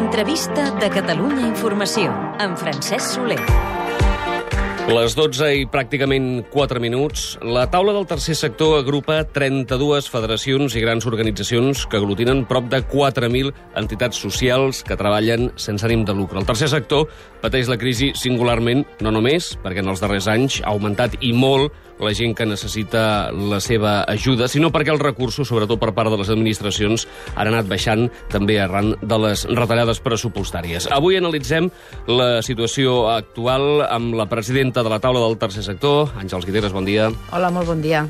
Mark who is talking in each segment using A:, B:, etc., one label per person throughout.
A: L'entrevista de Catalunya Informació, amb Francesc Soler.
B: Les 12 i pràcticament 4 minuts, la taula del tercer sector agrupa 32 federacions i grans organitzacions que aglutinen prop de 4.000 entitats socials que treballen sense ànim de lucre. El tercer sector pateix la crisi singularment, no només perquè en els darrers anys ha augmentat i molt la gent que necessita la seva ajuda, sinó perquè els recursos, sobretot per part de les administracions, han anat baixant també arran de les retallades pressupostàries. Avui analitzem la situació actual amb la presidenta de la taula del tercer sector, Àngels Guiteres, bon dia.
C: Hola, molt bon dia.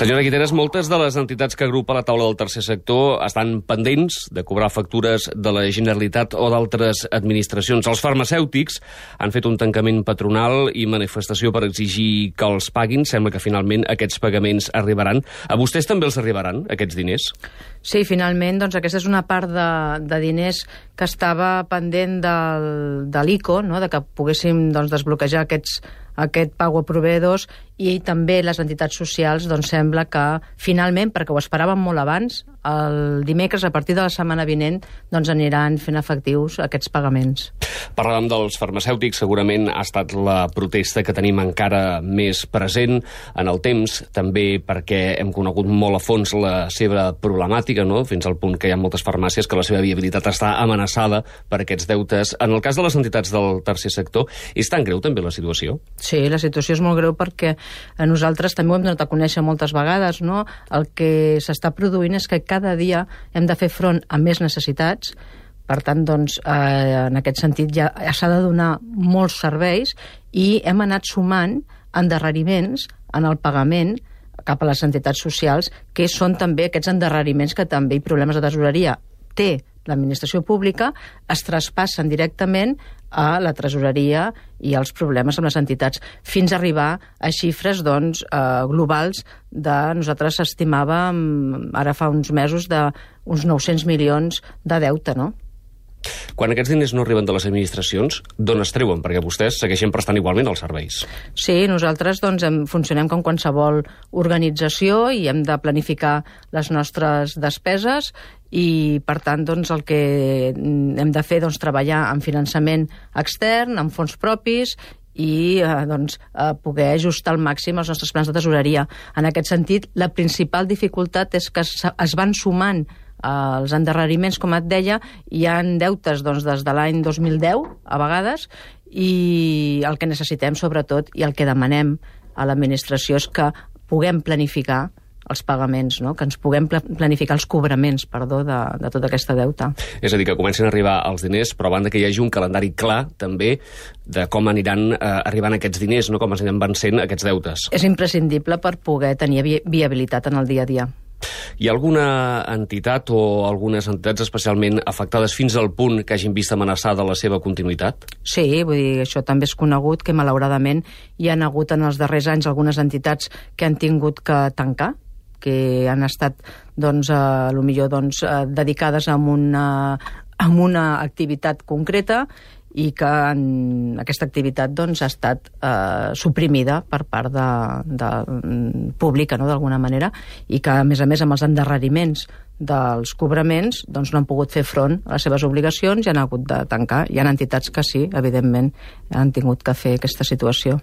B: Senyora Guiteres, moltes de les entitats que agrupa la taula del tercer sector estan pendents de cobrar factures de la Generalitat o d'altres administracions. Els farmacèutics han fet un tancament patronal i manifestació per exigir que els paguin. Sembla que finalment aquests pagaments arribaran. A vostès també els arribaran, aquests diners?
C: Sí, finalment, doncs aquesta és una part de, de diners que estava pendent del, de l'ICO, no? de que poguéssim doncs, desbloquejar aquests, aquest pau a proveïdors i també les entitats socials doncs sembla que finalment, perquè ho esperàvem molt abans, el dimecres, a partir de la setmana vinent, doncs aniran fent efectius aquests pagaments.
B: Parlàvem dels farmacèutics, segurament ha estat la protesta que tenim encara més present en el temps, també perquè hem conegut molt a fons la seva problemàtica, no? fins al punt que hi ha moltes farmàcies que la seva viabilitat està amenaçada per aquests deutes. En el cas de les entitats del tercer sector, és tan greu també la situació?
C: Sí, la situació és molt greu perquè a nosaltres també ho hem donat a conèixer moltes vegades, no? El que s'està produint és que cada dia hem de fer front a més necessitats, per tant, doncs, eh, en aquest sentit ja s'ha de donar molts serveis i hem anat sumant endarreriments en el pagament cap a les entitats socials, que són també aquests endarreriments que també hi problemes de tesoreria té l'administració pública, es traspassen directament a la tresoreria i als problemes amb les entitats, fins a arribar a xifres doncs, eh, globals de, nosaltres estimàvem ara fa uns mesos, d'uns 900 milions de deute, no?
B: Quan aquests diners no arriben de les administracions, d'on es treuen? Perquè vostès segueixen prestant igualment els serveis.
C: Sí, nosaltres doncs, em, funcionem com qualsevol organització i hem de planificar les nostres despeses i, per tant, doncs, el que hem de fer doncs, treballar en finançament extern, amb fons propis i eh, doncs, eh, poder ajustar al màxim els nostres plans de tesoreria. En aquest sentit, la principal dificultat és que es van sumant els endarreriments, com et deia, hi han deutes doncs, des de l'any 2010, a vegades, i el que necessitem, sobretot, i el que demanem a l'administració és que puguem planificar els pagaments, no? que ens puguem planificar els cobraments perdó, de, de tota aquesta deuta.
B: És a dir, que comencin a arribar els diners, però a banda que hi hagi un calendari clar, també, de com aniran eh, arribant aquests diners, no? com es aniran vencent aquests deutes.
C: És imprescindible per poder tenir vi viabilitat en el dia a dia.
B: Hi ha alguna entitat o algunes entitats especialment afectades fins al punt que hagin vist amenaçada la seva continuïtat?
C: Sí, vull dir, això també és conegut, que malauradament hi han hagut en els darrers anys algunes entitats que han tingut que tancar, que han estat doncs, lo millor doncs, eh, dedicades a una, a una activitat concreta i que en aquesta activitat doncs, ha estat eh, suprimida per part de, de, mm, pública, no, d'alguna manera, i que, a més a més, amb els endarreriments dels cobraments doncs no han pogut fer front a les seves obligacions i han hagut de tancar. Hi ha entitats que sí, evidentment, han tingut que fer aquesta situació.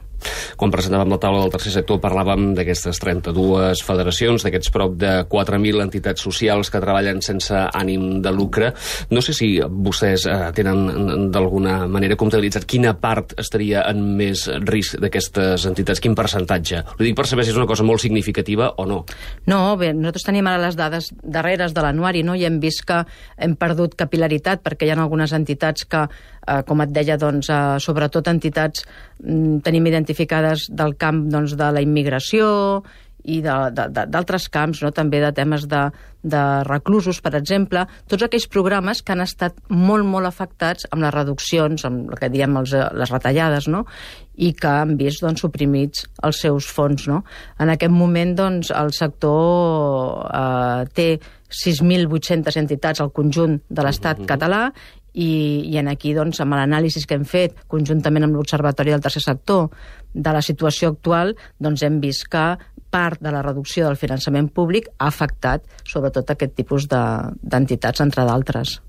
B: Quan presentàvem la taula del tercer sector parlàvem d'aquestes 32 federacions, d'aquests prop de 4.000 entitats socials que treballen sense ànim de lucre. No sé si vostès eh, tenen d'alguna manera comptabilitzat quina part estaria en més risc d'aquestes entitats, quin percentatge. Ho dic per saber si és una cosa molt significativa o no.
C: No, bé, nosaltres tenim ara les dades darreres de l'anuari no? i hem vist que hem perdut capilaritat perquè hi ha algunes entitats que, eh, com et deia, doncs, eh, sobretot entitats mm, tenim identificades del camp doncs, de la immigració i d'altres camps, no? també de temes de, de reclusos, per exemple, tots aquells programes que han estat molt, molt afectats amb les reduccions, amb el que diem els, les retallades, no? i que han vist doncs, suprimits els seus fons. No? En aquest moment doncs, el sector eh, té 6.800 entitats al conjunt de l'estat mm -hmm. català i, i en aquí, doncs, amb l'anàlisi que hem fet conjuntament amb l'Observatori del Tercer Sector de la situació actual, doncs hem vist que part de la reducció del finançament públic ha afectat sobretot aquest tipus d'entitats, de, entre d'altres.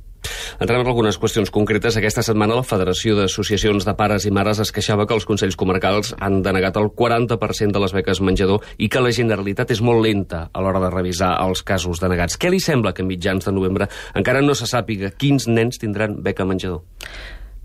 B: Entrem en algunes qüestions concretes. Aquesta setmana la Federació d'Associacions de Pares i Mares es queixava que els Consells Comarcals han denegat el 40% de les beques menjador i que la Generalitat és molt lenta a l'hora de revisar els casos denegats. Què li sembla que a mitjans de novembre encara no se sàpiga quins nens tindran beca menjador?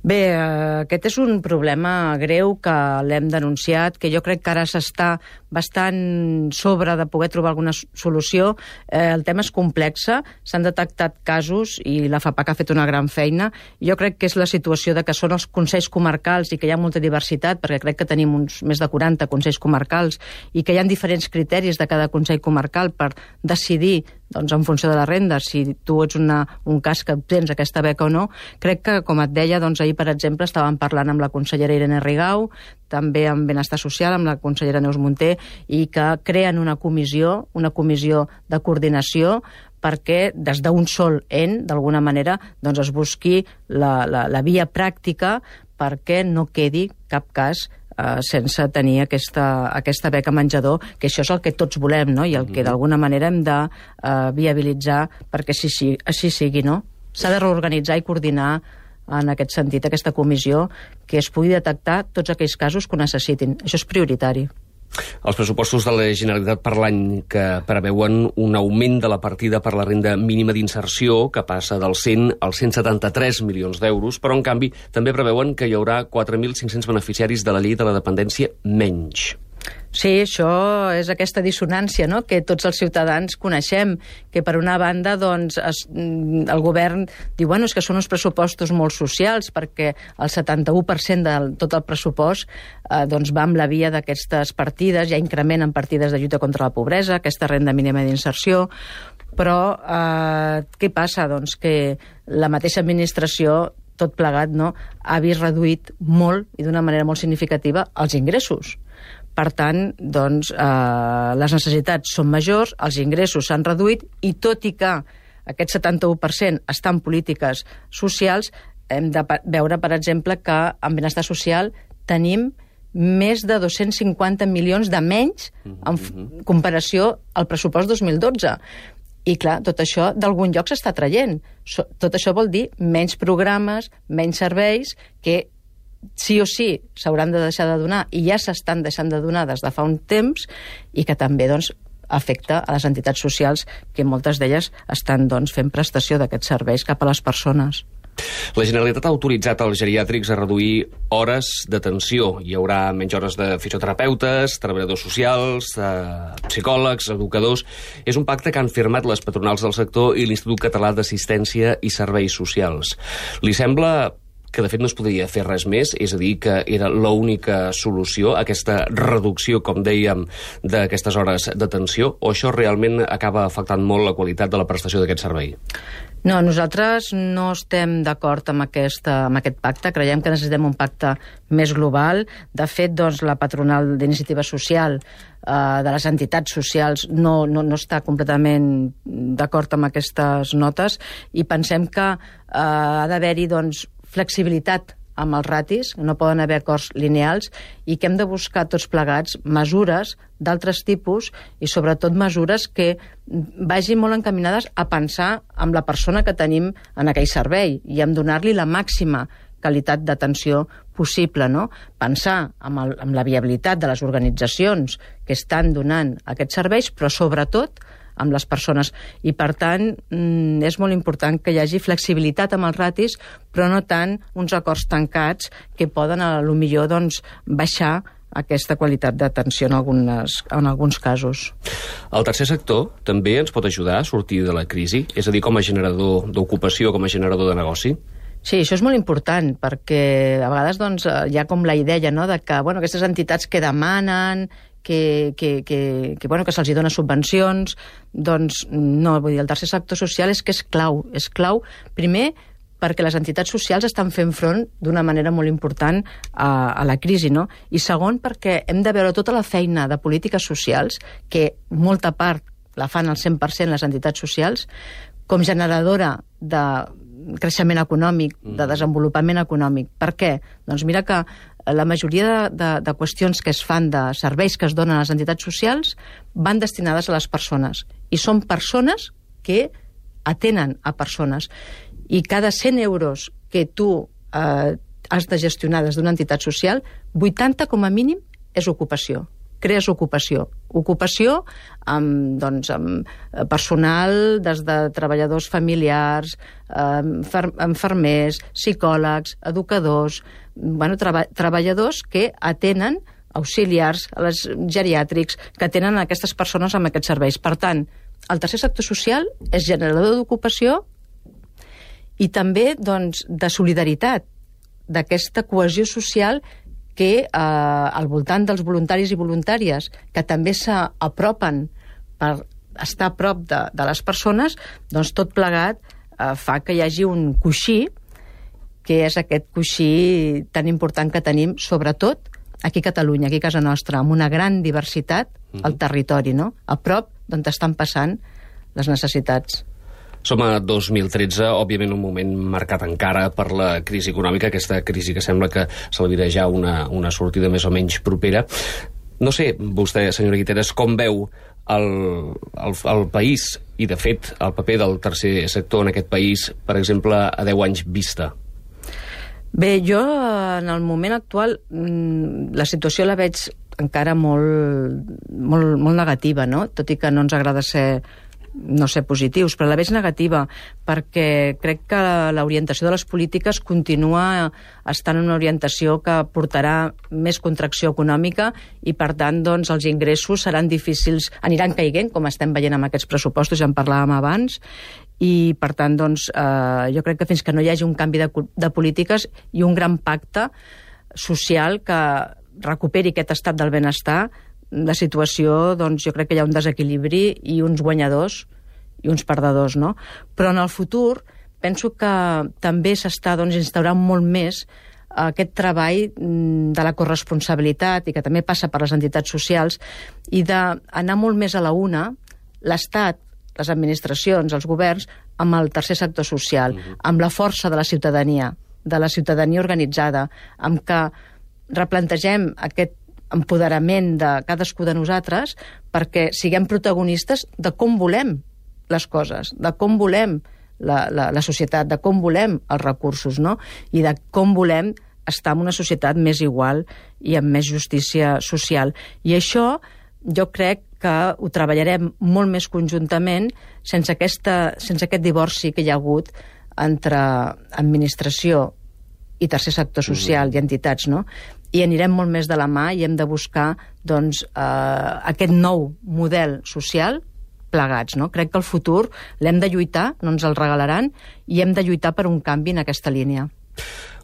C: Bé, eh, aquest és un problema greu que l'hem denunciat, que jo crec que ara s'està bastant sobre de poder trobar alguna solució. Eh, el tema és complex, s'han detectat casos i la FAPAC ha fet una gran feina. Jo crec que és la situació de que són els consells comarcals i que hi ha molta diversitat, perquè crec que tenim uns més de 40 consells comarcals i que hi ha diferents criteris de cada consell comarcal per decidir doncs, en funció de la renda, si tu ets una, un cas que tens aquesta beca o no, crec que, com et deia, doncs, ahir, per exemple, estàvem parlant amb la consellera Irene Rigau, també amb Benestar Social, amb la consellera Neus Munté, i que creen una comissió, una comissió de coordinació perquè des d'un sol en, d'alguna manera, doncs es busqui la, la, la via pràctica perquè no quedi cap cas eh, sense tenir aquesta, aquesta beca menjador, que això és el que tots volem, no? i el que mm-hmm. d'alguna manera hem de eh, viabilitzar perquè així, així sigui, no? S'ha de reorganitzar i coordinar en aquest sentit aquesta comissió que es pugui detectar tots aquells casos que ho necessitin. Això és prioritari.
B: Els pressupostos de la Generalitat per l'any que preveuen un augment de la partida per la renda mínima d'inserció que passa dels 100 als 173 milions d'euros, però en canvi també preveuen que hi haurà 4.500 beneficiaris de la llei de la dependència menys.
C: Sí, això és aquesta dissonància no? que tots els ciutadans coneixem, que per una banda doncs, es, mm, el govern diu bueno, és que són uns pressupostos molt socials perquè el 71% de tot el pressupost eh, doncs va amb la via d'aquestes partides, hi ha increment en partides de lluita contra la pobresa, aquesta renda mínima d'inserció, però eh, què passa? Doncs que la mateixa administració tot plegat no, ha vist reduït molt i d'una manera molt significativa els ingressos per tant, doncs, eh, les necessitats són majors, els ingressos s'han reduït i tot i que aquest 71% està en polítiques socials, hem de veure, per exemple, que en benestar social tenim més de 250 milions de menys en mhm. comparació al pressupost 2012. I clar, tot això d'algun lloc s'està traient. tot això vol dir menys programes, menys serveis, que sí o sí s'hauran de deixar de donar i ja s'estan deixant de donar des de fa un temps i que també doncs, afecta a les entitats socials que moltes d'elles estan doncs, fent prestació d'aquests serveis cap a les persones.
B: La Generalitat ha autoritzat als geriàtrics a reduir hores d'atenció. Hi haurà menys hores de fisioterapeutes, treballadors socials, eh, psicòlegs, educadors... És un pacte que han firmat les patronals del sector i l'Institut Català d'Assistència i Serveis Socials. Li sembla que de fet no es podia fer res més, és a dir, que era l'única solució, aquesta reducció, com dèiem, d'aquestes hores d'atenció, o això realment acaba afectant molt la qualitat de la prestació d'aquest servei?
C: No, nosaltres no estem d'acord amb, aquesta, amb aquest pacte. Creiem que necessitem un pacte més global. De fet, doncs, la patronal d'iniciativa social eh, de les entitats socials no, no, no està completament d'acord amb aquestes notes i pensem que eh, ha d'haver-hi doncs, flexibilitat amb els ratis, no poden haver acords lineals, i que hem de buscar tots plegats mesures d'altres tipus i sobretot mesures que vagin molt encaminades a pensar amb la persona que tenim en aquell servei i en donar-li la màxima qualitat d'atenció possible, no? Pensar amb, el, amb la viabilitat de les organitzacions que estan donant aquests serveis, però sobretot amb les persones. I, per tant, mm, és molt important que hi hagi flexibilitat amb els ratis, però no tant uns acords tancats que poden, a lo millor, doncs, baixar aquesta qualitat d'atenció en, algunes, en alguns casos.
B: El tercer sector també ens pot ajudar a sortir de la crisi? És a dir, com a generador d'ocupació, com a generador de negoci?
C: Sí, això és molt important, perquè a vegades doncs, hi ha com la idea no, de que bueno, aquestes entitats que demanen que, que, que, que, bueno, que se'ls dona subvencions, doncs no, vull dir, el tercer sector social és que és clau, és clau, primer, perquè les entitats socials estan fent front d'una manera molt important a, a la crisi, no? I segon, perquè hem de veure tota la feina de polítiques socials, que molta part la fan al 100% les entitats socials, com generadora de creixement econòmic, de desenvolupament econòmic. Per què? Doncs mira que la majoria de, de, de qüestions que es fan de serveis que es donen a les entitats socials van destinades a les persones. I són persones que atenen a persones. I cada 100 euros que tu eh, has de gestionar des d'una entitat social, 80 com a mínim és ocupació crees ocupació. Ocupació amb, doncs, amb eh, personal des de treballadors familiars, enfermers, psicòlegs, educadors, bueno, treba treballadors que atenen auxiliars, a les geriàtrics, que tenen aquestes persones amb aquests serveis. Per tant, el tercer sector social és generador d'ocupació i també doncs, de solidaritat, d'aquesta cohesió social que eh, al voltant dels voluntaris i voluntàries que també s'apropen per estar a prop de, de les persones, doncs tot plegat eh, fa que hi hagi un coixí, que és aquest coixí tan important que tenim, sobretot aquí a Catalunya, aquí a casa nostra, amb una gran diversitat mm -hmm. al territori, no? a prop d'on estan passant les necessitats.
B: Som a 2013, òbviament un moment marcat encara per la crisi econòmica, aquesta crisi que sembla que servirà ja una, una sortida més o menys propera. No sé, vostè, senyora Guiteres, com veu el, el, el país i, de fet, el paper del tercer sector en aquest país, per exemple, a 10 anys vista?
C: Bé, jo en el moment actual mm, la situació la veig encara molt, molt, molt negativa, no? tot i que no ens agrada ser no sé, positius, però la veig negativa perquè crec que l'orientació de les polítiques continua estant en una orientació que portarà més contracció econòmica i, per tant, doncs, els ingressos seran difícils, aniran caiguent, com estem veient amb aquests pressupostos, ja en parlàvem abans, i, per tant, doncs, eh, jo crec que fins que no hi hagi un canvi de, de polítiques i un gran pacte social que recuperi aquest estat del benestar, de situació, doncs jo crec que hi ha un desequilibri i uns guanyadors i uns perdedors, no? Però en el futur penso que també s'està doncs, instaurant molt més aquest treball mm, de la corresponsabilitat i que també passa per les entitats socials i d'anar molt més a la una l'Estat, les administracions, els governs, amb el tercer sector social, mm -hmm. amb la força de la ciutadania, de la ciutadania organitzada, amb que replantegem aquest empoderament de cadascú de nosaltres perquè siguem protagonistes de com volem les coses, de com volem la, la, la societat, de com volem els recursos, no? I de com volem estar en una societat més igual i amb més justícia social. I això jo crec que ho treballarem molt més conjuntament sense, aquesta, sense aquest divorci que hi ha hagut entre administració i tercer sector social mm -hmm. i entitats, no? I anirem molt més de la mà i hem de buscar doncs, eh, aquest nou model social plegats. No? Crec que el futur l'hem de lluitar, no ens el regalaran, i hem de lluitar per un canvi en aquesta línia.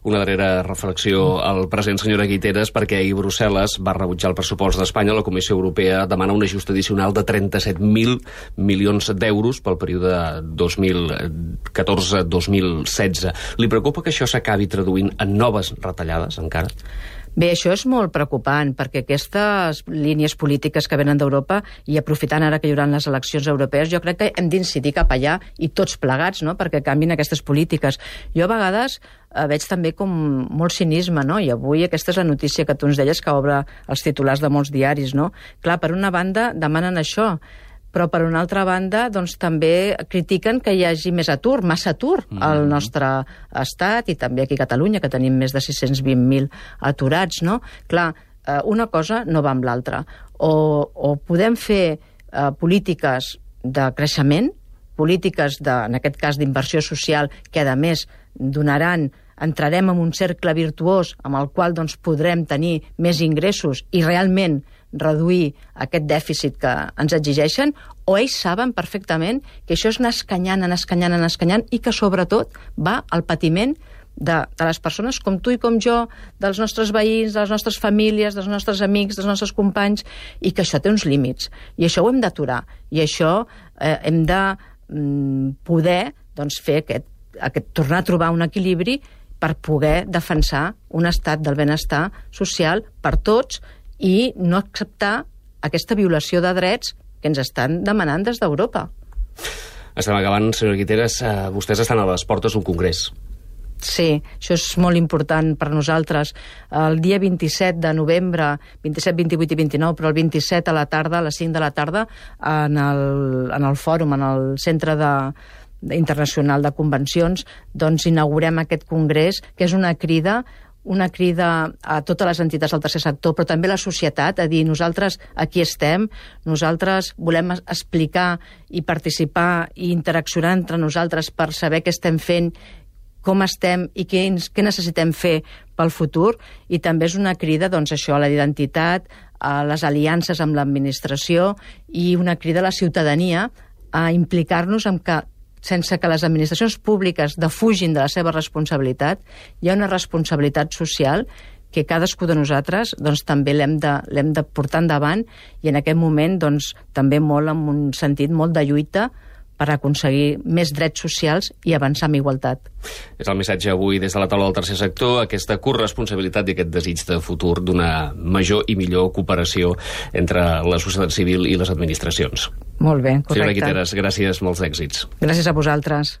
B: Una darrera reflexió al present, senyora Guiteres, perquè ahir Brussel·les va rebutjar el pressupost d'Espanya. La Comissió Europea demana un ajust addicional de 37.000 milions d'euros pel període 2014-2016. Li preocupa que això s'acabi traduint en noves retallades, encara?
C: Bé, això és molt preocupant, perquè aquestes línies polítiques que venen d'Europa, i aprofitant ara que hi haurà les eleccions europees, jo crec que hem d'incidir cap allà, i tots plegats, no?, perquè canvin aquestes polítiques. Jo a vegades eh, veig també com molt cinisme, no?, i avui aquesta és la notícia que tu ens deies que obre els titulars de molts diaris, no? Clar, per una banda demanen això, però per una altra banda doncs, també critiquen que hi hagi més atur, massa atur mm -hmm. al nostre estat i també aquí a Catalunya, que tenim més de 620.000 aturats, no? Clar, eh, una cosa no va amb l'altra. O, o podem fer eh, polítiques de creixement, polítiques, de, en aquest cas d'inversió social, que a més donaran entrarem en un cercle virtuós amb el qual doncs, podrem tenir més ingressos i realment reduir aquest dèficit que ens exigeixen, o ells saben perfectament que això és anar escanyant, anar escanyant, anar escanyant, i que sobretot va al patiment de, de les persones com tu i com jo, dels nostres veïns, de les nostres famílies, dels nostres amics, dels nostres companys, i que això té uns límits. I això ho hem d'aturar. I això eh, hem de mm, poder doncs, fer aquest, aquest, tornar a trobar un equilibri per poder defensar un estat del benestar social per tots i no acceptar aquesta violació de drets que ens estan demanant des d'Europa.
B: Estem acabant, senyora Guiteres. Eh, vostès estan a les portes d'un congrés.
C: Sí, això és molt important per nosaltres. El dia 27 de novembre, 27, 28 i 29, però el 27 a la tarda, a les 5 de la tarda, en el, en el fòrum, en el centre de, internacional de convencions, doncs inaugurem aquest congrés, que és una crida una crida a totes les entitats del tercer sector, però també a la societat, a dir nosaltres aquí estem, nosaltres volem explicar i participar i interaccionar entre nosaltres per saber què estem fent com estem i què, què necessitem fer pel futur. I també és una crida doncs, això, a la identitat, a les aliances amb l'administració i una crida a la ciutadania a implicar-nos en que sense que les administracions públiques defugin de la seva responsabilitat, hi ha una responsabilitat social que cadascú de nosaltres doncs, també l'hem de, de portar endavant i en aquest moment doncs, també molt en un sentit molt de lluita per aconseguir més drets socials i avançar amb igualtat.
B: És el missatge avui des de la taula del tercer sector, aquesta corresponsabilitat i aquest desig de futur d'una major i millor cooperació entre la societat civil i les administracions.
C: Molt bé, correcte.
B: Senyora Guiteres, gràcies, molts èxits.
C: Gràcies a vosaltres.